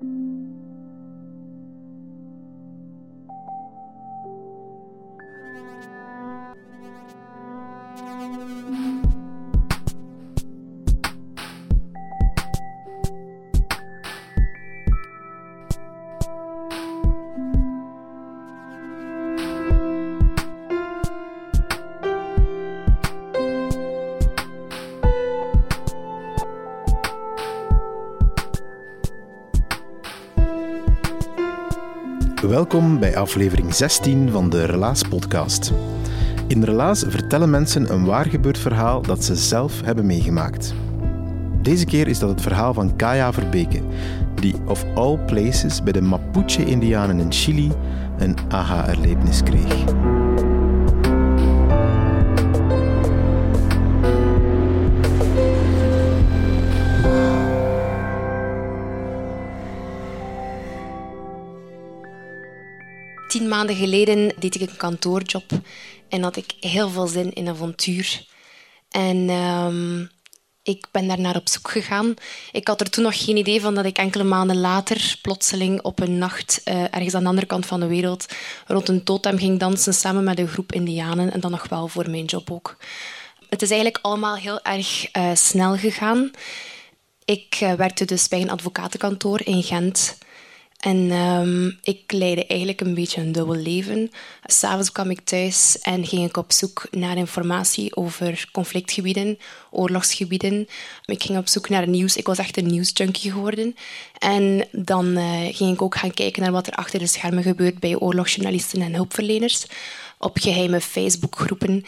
thank you Welkom bij aflevering 16 van de Relaas podcast. In Relaas vertellen mensen een waargebeurd verhaal dat ze zelf hebben meegemaakt. Deze keer is dat het verhaal van Kaya Verbeke, die of all places bij de Mapuche-Indianen in Chili een aha-erlevenis kreeg. Tien maanden geleden deed ik een kantoorjob en had ik heel veel zin in avontuur. En ehm, ik ben daar naar op zoek gegaan. Ik had er toen nog geen idee van dat ik enkele maanden later plotseling op een nacht uh, ergens aan de andere kant van de wereld rond een totem ging dansen samen met een groep indianen en dan nog wel voor mijn job ook. Het is eigenlijk allemaal heel erg uh, snel gegaan. Ik uh, werkte dus bij een advocatenkantoor in Gent. En um, ik leidde eigenlijk een beetje een dubbel leven. S'avonds kwam ik thuis en ging ik op zoek naar informatie over conflictgebieden, oorlogsgebieden. Ik ging op zoek naar nieuws. Ik was echt een nieuwsjunkie geworden. En dan uh, ging ik ook gaan kijken naar wat er achter de schermen gebeurt bij oorlogsjournalisten en hulpverleners. Op geheime Facebookgroepen.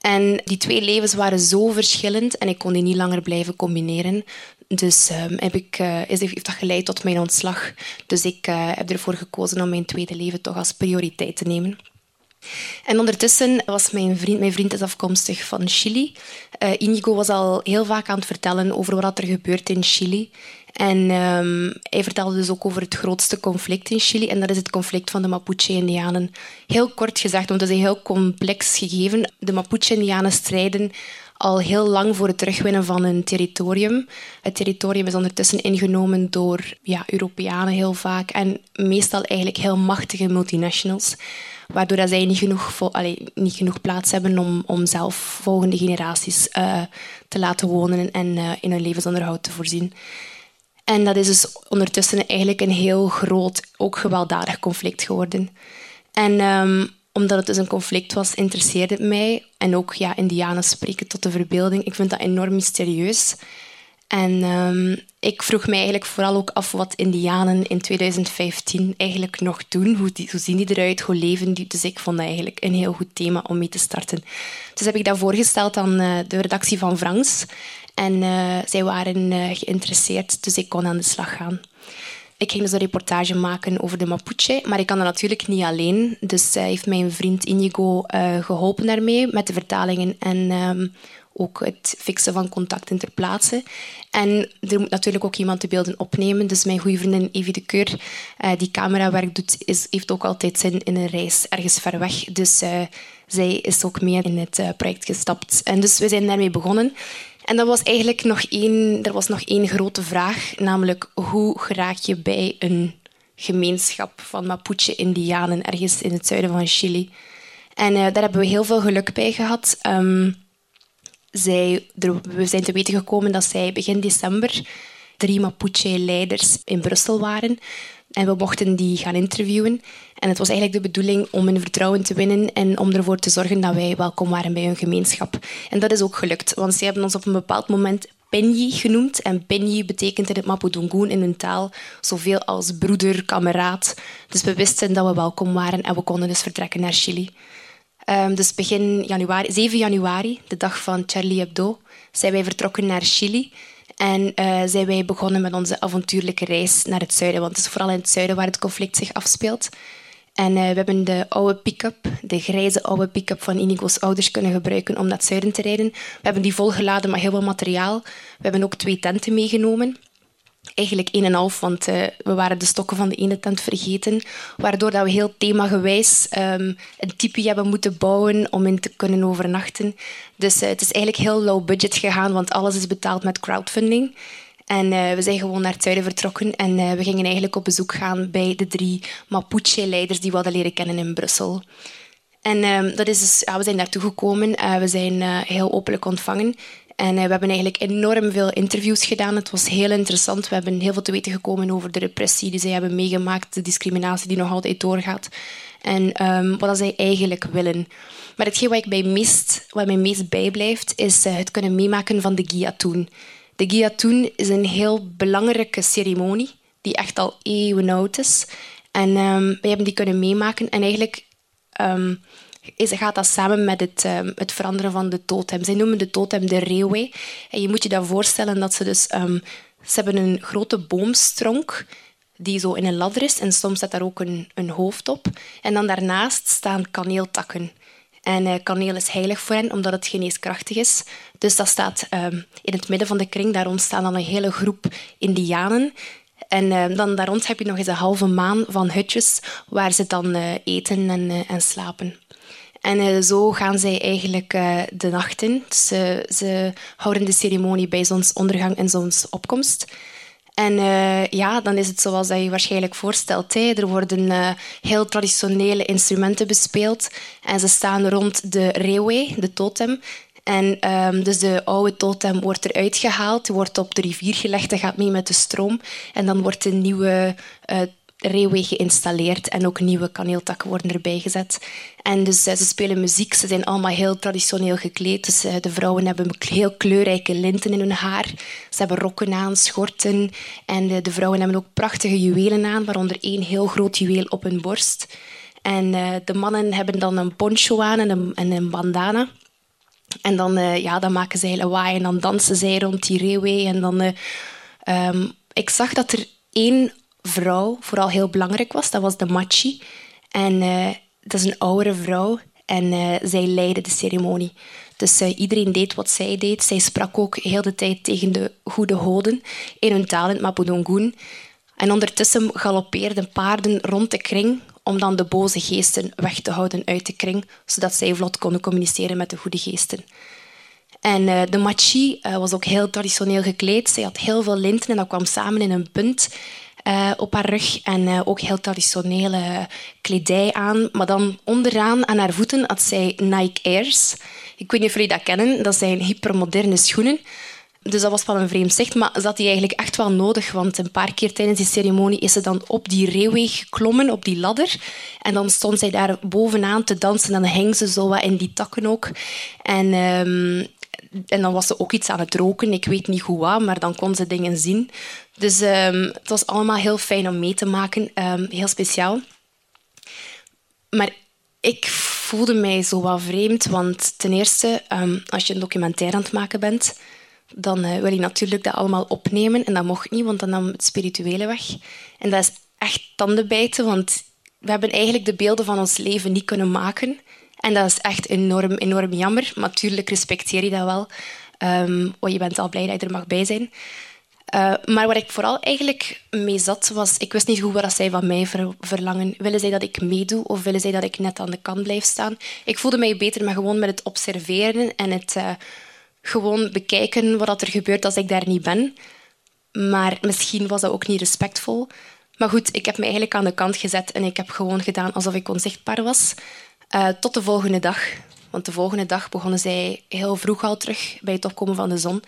En die twee levens waren zo verschillend en ik kon die niet langer blijven combineren. Dus um, heb ik, uh, heeft dat geleid tot mijn ontslag. Dus ik uh, heb ervoor gekozen om mijn tweede leven toch als prioriteit te nemen. En ondertussen was mijn vriend, mijn vriend is afkomstig van Chili. Uh, Inigo was al heel vaak aan het vertellen over wat er gebeurt in Chili. En um, hij vertelde dus ook over het grootste conflict in Chili. En dat is het conflict van de Mapuche-Indianen. Heel kort gezegd, want het is een heel complex gegeven. De Mapuche-Indianen strijden al heel lang voor het terugwinnen van hun territorium. Het territorium is ondertussen ingenomen door ja, Europeanen heel vaak en meestal eigenlijk heel machtige multinationals, waardoor dat zij niet genoeg, allee, niet genoeg plaats hebben om, om zelf volgende generaties uh, te laten wonen en uh, in hun levensonderhoud te voorzien. En dat is dus ondertussen eigenlijk een heel groot, ook gewelddadig conflict geworden. En um, omdat het dus een conflict was, interesseerde het mij. En ook ja, Indianen spreken tot de verbeelding. Ik vind dat enorm mysterieus. En um, ik vroeg mij eigenlijk vooral ook af wat Indianen in 2015 eigenlijk nog doen. Hoe, zien die eruit? Hoe leven die? Dus ik vond dat eigenlijk een heel goed thema om mee te starten. Dus heb ik dat voorgesteld aan uh, de redactie van Frans. En uh, zij waren uh, geïnteresseerd, dus ik kon aan de slag gaan. Ik ging dus een reportage maken over de Mapuche, maar ik kan dat natuurlijk niet alleen. Dus uh, heeft mijn vriend Inigo uh, geholpen daarmee met de vertalingen en um, ook het fixen van contacten ter plaatse. En er moet natuurlijk ook iemand de beelden opnemen. Dus mijn goede vriendin Evie de Keur, uh, die camerawerk doet, is, heeft ook altijd zin in een reis ergens ver weg. Dus zij is ook mee in het project gestapt. En dus we zijn daarmee begonnen. En dat was eigenlijk nog één, er was nog één grote vraag, namelijk hoe geraak je bij een gemeenschap van Mapuche-Indianen ergens in het zuiden van Chili? En uh, daar hebben we heel veel geluk bij gehad. Um, zij, we zijn te weten gekomen dat zij begin december drie Mapuche-leiders in Brussel waren. En we mochten die gaan interviewen. En het was eigenlijk de bedoeling om hun vertrouwen te winnen en om ervoor te zorgen dat wij welkom waren bij hun gemeenschap. En dat is ook gelukt, want ze hebben ons op een bepaald moment Penji genoemd. En Penji betekent in het Mapudungun in hun taal zoveel als broeder, kameraad. Dus we wisten dat we welkom waren en we konden dus vertrekken naar Chili. Um, dus begin januari, 7 januari, de dag van Charlie Hebdo, zijn wij vertrokken naar Chili. En uh, zijn wij begonnen met onze avontuurlijke reis naar het zuiden. Want het is vooral in het zuiden waar het conflict zich afspeelt. En uh, we hebben de oude pick-up, de grijze oude pick-up van Inigo's ouders kunnen gebruiken om naar het zuiden te rijden. We hebben die volgeladen met heel veel materiaal. We hebben ook twee tenten meegenomen. Eigenlijk één en half, want uh, we waren de stokken van de ene tent vergeten. Waardoor dat we heel themagewijs um, een tipi hebben moeten bouwen om in te kunnen overnachten. Dus uh, het is eigenlijk heel low budget gegaan, want alles is betaald met crowdfunding. En uh, we zijn gewoon naar het zuiden vertrokken en we gingen eigenlijk op bezoek gaan bij de drie Mapuche-leiders die we hadden leren kennen in Brussel. En uh, dat is dus, ja, we zijn daartoe gekomen, we zijn heel openlijk ontvangen. En we hebben eigenlijk enorm veel interviews gedaan. Het was heel interessant. We hebben heel veel te weten gekomen over de repressie die zij hebben meegemaakt, de discriminatie die nog altijd doorgaat. En um, wat zij eigenlijk willen. Maar hetgeen wat, ik bij meest, wat mij meest bijblijft, is het kunnen meemaken van de Giatoen. De Giatoen is een heel belangrijke ceremonie die echt al eeuwen oud is. En um, wij hebben die kunnen meemaken. En eigenlijk um, is, gaat dat samen met het, um, het, veranderen van de totem. Zij noemen de totem de reeuwei. En je moet je dan voorstellen dat ze dus... ze hebben een grote boomstronk die zo in een ladder is. En soms zit daar ook een, een hoofd op. En dan daarnaast staan kaneeltakken. En uh, kaneel is heilig voor hen, omdat het geneeskrachtig is. Dus dat staat um, in het midden van de kring. Daar staan dan een hele groep indianen. En uh, dan daar rond heb je nog eens een halve maan van hutjes waar ze dan uh, eten en, en, slapen. En zo gaan zij eigenlijk de nacht in. Ze, ze houden de ceremonie bij zonsondergang en zonsopkomst. En uh, ja, dan is het zoals dat je waarschijnlijk voorstelt. Er worden heel traditionele instrumenten bespeeld en ze staan rond de reeuwei, de totem. En um, dus de oude totem wordt eruit gehaald, wordt op de rivier gelegd en gaat mee met de stroom. En dan wordt de nieuwe uh, railway geïnstalleerd en ook nieuwe kaneeltakken worden erbij gezet. En dus eh, ze spelen muziek, ze zijn allemaal heel traditioneel gekleed. Dus eh, de vrouwen hebben heel kleurrijke linten in hun haar. Ze hebben rokken aan, schorten. En de, de vrouwen hebben ook prachtige juwelen aan, waaronder één heel groot juweel op hun borst. En de mannen hebben dan een poncho aan en een, en een bandana. En dan, ja, dan maken zij lawaai en dan dansen zij rond die railway. En dan, um, ik zag dat er één vrouw vooral heel belangrijk was. Dat was de Machi. En uh, dat is een oudere vrouw. En uh, zij leidde de ceremonie. Dus uh, iedereen deed wat zij deed. Zij sprak ook heel de tijd tegen de goede hoden in hun taal, in het Mapudungun. En ondertussen galoppeerden paarden rond de kring om dan de boze geesten weg te houden uit de kring, zodat zij vlot konden communiceren met de goede geesten. En de machi was ook heel traditioneel gekleed. Zij had heel veel linten en dat kwam samen in een punt uh, op haar rug. En uh, ook heel traditionele kledij aan. Maar dan onderaan aan haar voeten had zij Nike Airs. Ik weet niet of jullie dat kennen. Dat zijn hypermoderne schoenen. Dus dat was wel een vreemd zicht, maar ze had die eigenlijk echt wel nodig. Want een paar keer tijdens die ceremonie is ze dan op die reeuwweg geklommen, op die ladder. En dan stond zij daar bovenaan te dansen en dan hing ze zo wat in die takken ook. En um, en dan was ze ook iets aan het roken. Ik weet niet hoe wat, maar dan kon ze dingen zien. Dus um, het was allemaal heel fijn om mee te maken. Um, heel speciaal. Maar ik voelde mij zo wat vreemd. Want ten eerste, um, als je een documentaire aan het maken bent... dan uh, wil je natuurlijk dat allemaal opnemen. En dat mocht niet, want dan nam het spirituele weg. En dat is echt tandenbijten, want we hebben eigenlijk de beelden van ons leven niet kunnen maken. En dat is echt enorm, enorm jammer. Maar natuurlijk respecteer je dat wel. Um, je bent al blij dat je er mag bij zijn. Uh, maar waar ik vooral eigenlijk mee zat, was... Ik wist niet goed wat zij van mij ver, verlangen. Willen zij dat ik meedoe of willen zij dat ik net aan de kant blijf staan? Ik voelde mij beter maar gewoon met het observeren en het uh, gewoon bekijken wat er gebeurt als ik daar niet ben. Maar misschien was dat ook niet respectvol. Maar goed, ik heb me eigenlijk aan de kant gezet en ik heb gewoon gedaan alsof ik onzichtbaar was. Uh, tot de volgende dag. Want de volgende dag begonnen zij heel vroeg al terug bij het opkomen van de zon.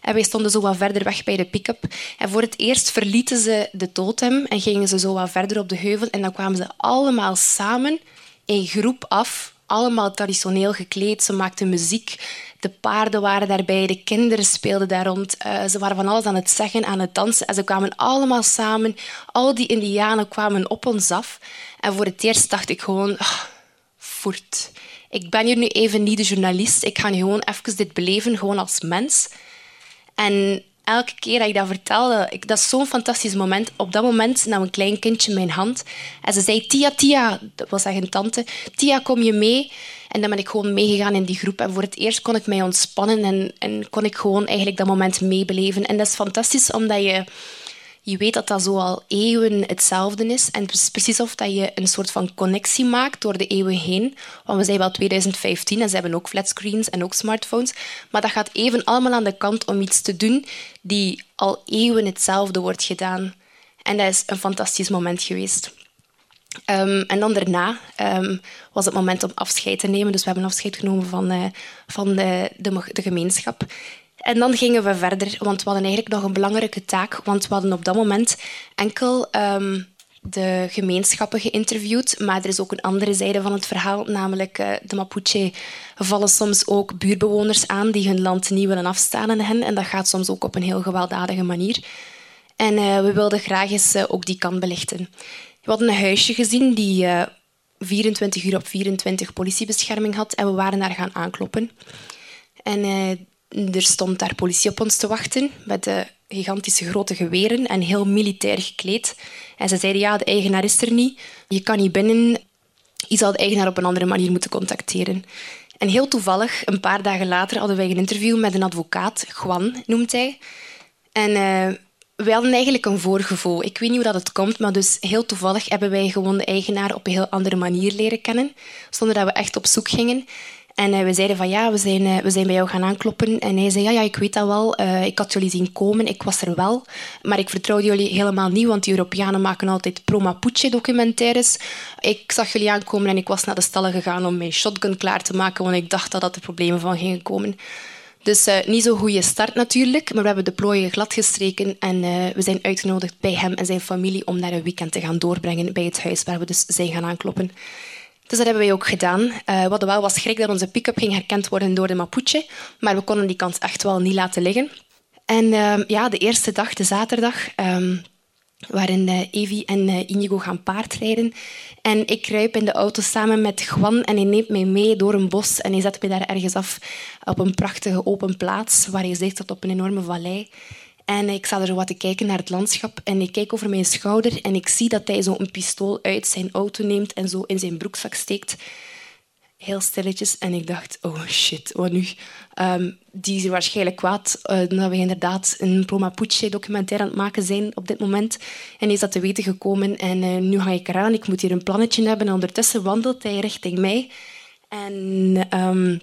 En wij stonden zo wat verder weg bij de pick-up. En voor het eerst verlieten ze de totem en gingen ze zo wat verder op de heuvel. En dan kwamen ze allemaal samen in groep af. Allemaal traditioneel gekleed. Ze maakten muziek. De paarden waren daarbij, de kinderen speelden daar rond. Uh, ze waren van alles aan het zeggen, aan het dansen. En ze kwamen allemaal samen. Al die indianen kwamen op ons af. En voor het eerst dacht ik gewoon... Oh, Ik ben hier nu even niet de journalist. Ik ga gewoon even dit beleven, gewoon als mens. En elke keer dat ik dat vertelde, ik, dat is zo'n fantastisch moment. Op dat moment nam een klein kindje mijn hand en ze zei, Tia, Tia, dat was echt een tante, Tia, kom je mee? En dan ben ik gewoon meegegaan in die groep. En voor het eerst kon ik mij ontspannen en, en kon ik gewoon eigenlijk dat moment meebeleven. En dat is fantastisch, omdat je je weet dat dat zo al eeuwen hetzelfde is. En het is precies of dat je een soort van connectie maakt door de eeuwen heen. Want we zijn wel 2015 en ze hebben ook flatscreens en ook smartphones. Maar dat gaat even allemaal aan de kant om iets te doen die al eeuwen hetzelfde wordt gedaan. En dat is een fantastisch moment geweest. Um, en dan daarna um, was het moment om afscheid te nemen. Dus we hebben afscheid genomen van, uh, van de, de gemeenschap. En dan gingen we verder, want we hadden eigenlijk nog een belangrijke taak. Want we hadden op dat moment enkel um, de gemeenschappen geïnterviewd. Maar er is ook een andere zijde van het verhaal, namelijk uh, de Mapuche vallen soms ook buurbewoners aan die hun land niet willen afstaan aan hen. En dat gaat soms ook op een heel gewelddadige manier. En uh, we wilden graag eens uh, ook die kant belichten. We hadden een huisje gezien die 24 uur op 24 politiebescherming had. En we waren daar gaan aankloppen. En er stond daar politie op ons te wachten met de gigantische grote geweren en heel militair gekleed. En ze zeiden, ja, de eigenaar is er niet. Je kan niet binnen. Je zal de eigenaar op een andere manier moeten contacteren. En heel toevallig, een paar dagen later, hadden wij een interview met een advocaat, Juan noemt hij. En uh, wij hadden eigenlijk een voorgevoel. Ik weet niet hoe dat het komt, maar dus heel toevallig hebben wij gewoon de eigenaar op een heel andere manier leren kennen, zonder dat we echt op zoek gingen. En uh, we zeiden van ja, we zijn, uh, we zijn bij jou gaan aankloppen. En hij zei ja, ja ik weet dat wel. Uh, ik had jullie zien komen, ik was er wel. Maar ik vertrouwde jullie helemaal niet, want de Europeanen maken altijd pro-Mapuche documentaires. Ik zag jullie aankomen en ik was naar de stallen gegaan om mijn shotgun klaar te maken, want ik dacht dat dat er problemen van gingen komen. Dus niet zo'n goede start natuurlijk, maar we hebben de plooien gladgestreken en we zijn uitgenodigd bij hem en zijn familie om naar een weekend te gaan doorbrengen bij het huis waar we dus zijn gaan aankloppen. Dus dat hebben wij ook gedaan. We hadden wel wat schrik dat onze pick-up ging herkend worden door de Mapuche, maar we konden die kans echt wel niet laten liggen. En uh, ja, de eerste dag, de zaterdag, um, waarin uh, Evi en uh, Inigo gaan paardrijden. En ik kruip in de auto samen met Juan en hij neemt mij mee door een bos en hij zet me daar ergens af op een prachtige open plaats waar je ziet op een enorme vallei. En ik sta er wat te kijken naar het landschap en ik kijk over mijn schouder en ik zie dat hij zo een pistool uit zijn auto neemt en zo in zijn broekzak steekt. Heel stilletjes. En ik dacht, oh shit, wat nu? Um, die is waarschijnlijk kwaad uh, dat we inderdaad een pro-Mapuche documentaire aan het maken zijn op dit moment. En is dat te weten gekomen en uh, nu ga ik eraan. Ik moet hier een plannetje hebben. En ondertussen wandelt hij richting mij. En um,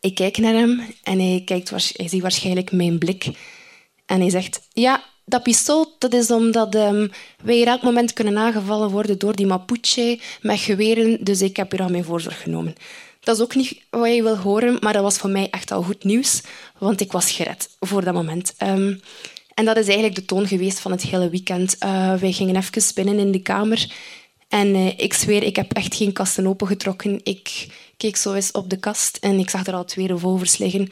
ik kijk naar hem en hij, kijkt, hij ziet waarschijnlijk mijn blik. En hij zegt, ja, dat pistool dat is omdat um, wij elk moment kunnen aangevallen worden door die Mapuche met geweren, dus ik heb hier al mijn voorzorg genomen. Dat is ook niet wat je wil horen, maar dat was voor mij echt al goed nieuws, want ik was gered voor dat moment. Um, en dat is eigenlijk de toon geweest van het hele weekend. Uh, wij gingen even binnen in de kamer en uh, ik zweer, ik heb echt geen kasten opengetrokken. Ik keek zo eens op de kast en ik zag er al twee revolvers liggen.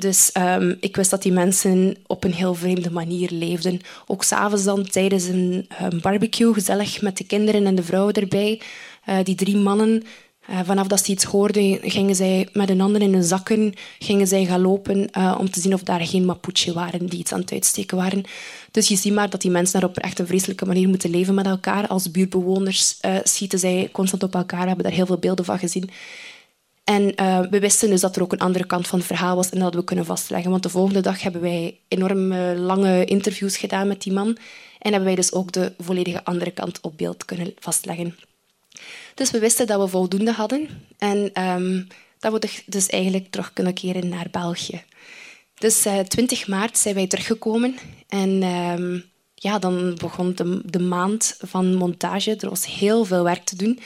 Dus um, ik wist dat die mensen op een heel vreemde manier leefden. Ook s'avonds dan tijdens een um, barbecue, gezellig met de kinderen en de vrouwen erbij. Uh, die drie mannen, uh, vanaf dat ze iets hoorden, gingen zij met een ander in hun zakken gingen zij gaan lopen uh, om te zien of daar geen Mapuche waren die iets aan het uitsteken waren. Dus je ziet maar dat die mensen daar op echt een vreselijke manier moeten leven met elkaar. Als buurtbewoners schieten zij constant op elkaar, hebben daar heel veel beelden van gezien. En uh, we wisten dus dat er ook een andere kant van het verhaal was en dat we kunnen vastleggen. Want de volgende dag hebben wij enorm lange interviews gedaan met die man. En hebben wij dus ook de volledige andere kant op beeld kunnen vastleggen. Dus we wisten dat we voldoende hadden en um, dat we dus eigenlijk terug kunnen keren naar België. Dus uh, eh, 20 maart zijn wij teruggekomen en um, ja, dan begon de, de maand van montage. Er was heel veel werk te doen.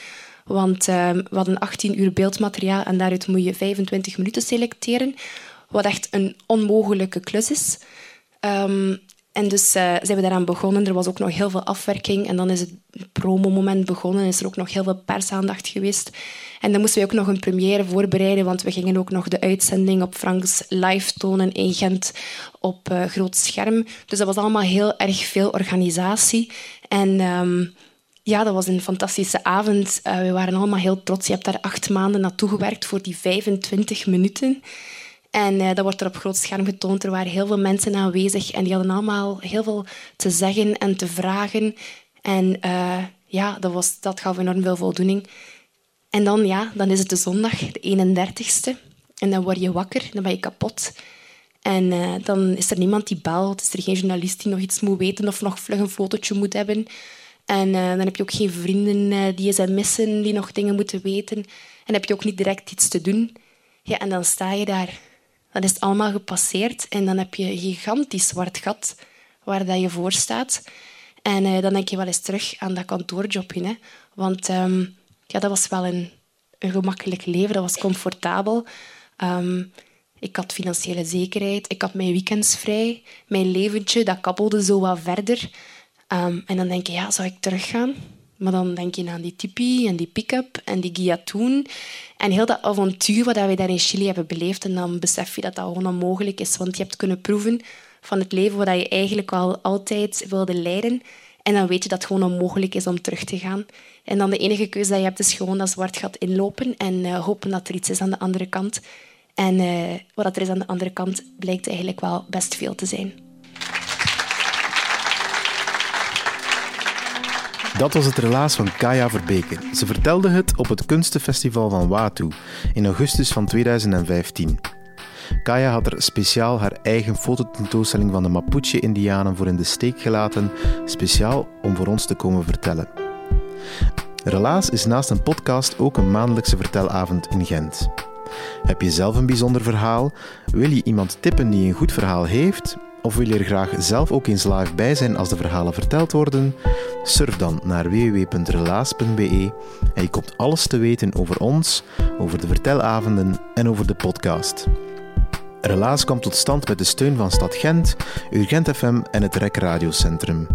Want uh, we hadden 18 uur beeldmateriaal en daaruit moet je 25 minuten selecteren. Wat echt een onmogelijke klus is. Um, en dus uh, zijn we daaraan begonnen. Er was ook nog heel veel afwerking. En dan is het promomoment begonnen. Is er ook nog heel veel persaandacht geweest. En dan moesten we ook nog een première voorbereiden. Want we gingen ook nog de uitzending op Franks live tonen in Gent op uh, groot scherm. Dus dat was allemaal heel erg veel organisatie. En... Um, ja, dat was een fantastische avond. Uh, we waren allemaal heel trots. Je hebt daar acht maanden naartoe gewerkt voor die 25 minuten. En dat wordt er op groot scherm getoond. Er waren heel veel mensen aanwezig en die hadden allemaal heel veel te zeggen en te vragen. En ja, dat, was, dat gaf enorm veel voldoening. En dan, ja, dan is het de zondag, de 31ste. En dan word je wakker, dan ben je kapot. En dan is er niemand die belt, is er geen journalist die nog iets moet weten of nog vlug een fotootje moet hebben. En uh, dan heb je ook geen vrienden uh, die missen, die nog dingen moeten weten. En heb je ook niet direct iets te doen. Ja, en dan sta je daar. Dan is het allemaal gepasseerd en dan heb je een gigantisch zwart gat waar dat je voor staat. En dan denk je wel eens terug aan dat kantoorjobje. Hè. Want um, ja, dat was wel een, een gemakkelijk leven, dat was comfortabel. Um, ik had financiële zekerheid, ik had mijn weekends vrij, mijn leventje, dat kabbelde zo wat verder. Um, en dan denk je, ja, zou ik teruggaan? Maar dan denk je aan die tipi en die pick-up en die Giatoon en heel dat avontuur wat we daar in Chili hebben beleefd. En dan besef je dat dat gewoon onmogelijk is, want je hebt kunnen proeven van het leven wat je eigenlijk al altijd wilde leiden. En dan weet je dat het gewoon onmogelijk is om terug te gaan. En dan de enige keuze die je hebt is gewoon dat zwart gat inlopen en uh, hopen dat er iets is aan de andere kant. En uh, wat er is aan de andere kant blijkt eigenlijk wel best veel te zijn. Dat was het relaas van Kaya Verbeke. Ze vertelde het op het Kunstenfestival van Watu in augustus van 2015. Kaya had er speciaal haar eigen fototentoonstelling van de Mapuche-Indianen voor in de steek gelaten, speciaal om voor ons te komen vertellen. Relaas is naast een podcast ook een maandelijkse vertelavond in Gent. Heb je zelf een bijzonder verhaal? Wil je iemand tippen die een goed verhaal heeft? Of wil je er graag zelf ook eens live bij zijn als de verhalen verteld worden? Surf dan naar www.relaas.be en je komt alles te weten over ons, over de vertelavonden en over de podcast. Relaas kwam tot stand met de steun van Stad Gent, Urgent FM en het REC Radiocentrum.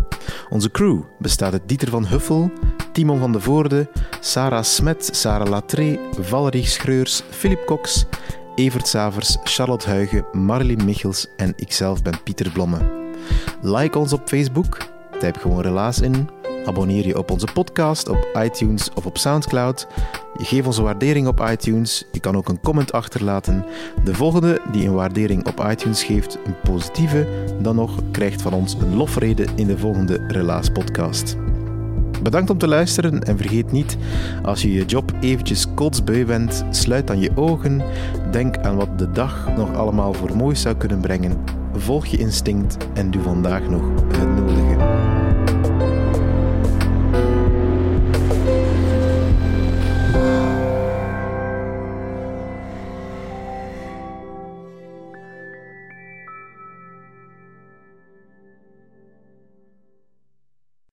Onze crew bestaat uit Dieter van Huffel, Timon van de Voorde, Sarah Smet, Sarah Latré, Valerie Schreurs, Philip Cox, Evert Savers, Charlotte Huigen, Marlene Michels en ikzelf ben Pieter Blomme. Like ons op Facebook, typ gewoon Relaas in Abonneer je op onze podcast op iTunes of op Soundcloud. Je geeft ons een waardering op iTunes. Je kan ook een comment achterlaten. De volgende die een waardering op iTunes geeft, een positieve, dan nog krijgt van ons een lofrede in de volgende Relaas podcast. Bedankt om te luisteren en vergeet niet, als je je job eventjes kotsbeu bent, sluit dan je ogen, denk aan wat de dag nog allemaal voor moois zou kunnen brengen, volg je instinct en doe vandaag nog het nodige.